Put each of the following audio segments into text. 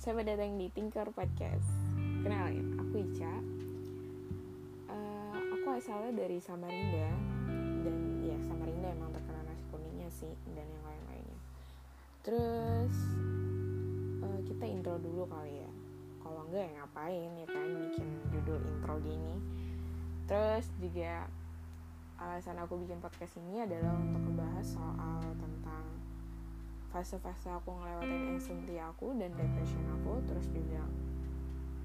Selamat datang di Tinker Podcast. Kenalin, aku Ica. Uh, Aku asalnya dari Samarinda. Dan ya Samarinda emang terkenal nasi kuningnya sih Dan yang lain-lainnya. Terus uh, Kita intro dulu kali ya. Kalau enggak ya ngapain ya kan Bikin judul intro gini. Terus juga Alasan aku bikin podcast ini adalah untuk membahas soal fase-fase aku ngelewatin anxiety aku dan depression aku terus juga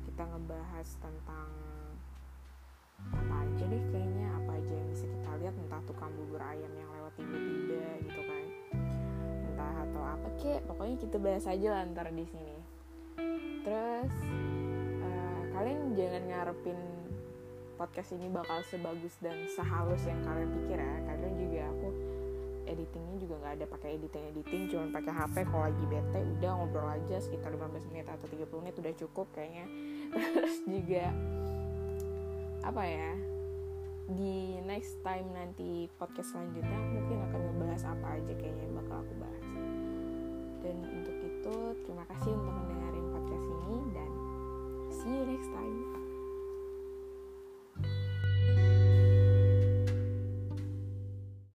kita ngebahas tentang apa aja deh kayaknya apa aja yang bisa kita lihat entah tukang bubur ayam yang lewat tiba-tiba gitu kan. Entah atau apa kek pokoknya kita bahas aja lah ntar di sini. Terus uh, kalian jangan ngarepin podcast ini bakal sebagus dan sehalus yang kalian pikir ya. Kalian juga aku juga nggak ada pakai editing editing cuma pakai HP kalau lagi bete udah ngobrol aja sekitar 15 menit atau 30 menit udah cukup kayaknya. Terus juga apa ya di next time nanti podcast selanjutnya mungkin akan ngebahas apa aja kayaknya bakal aku bahas. Dan untuk itu terima kasih untuk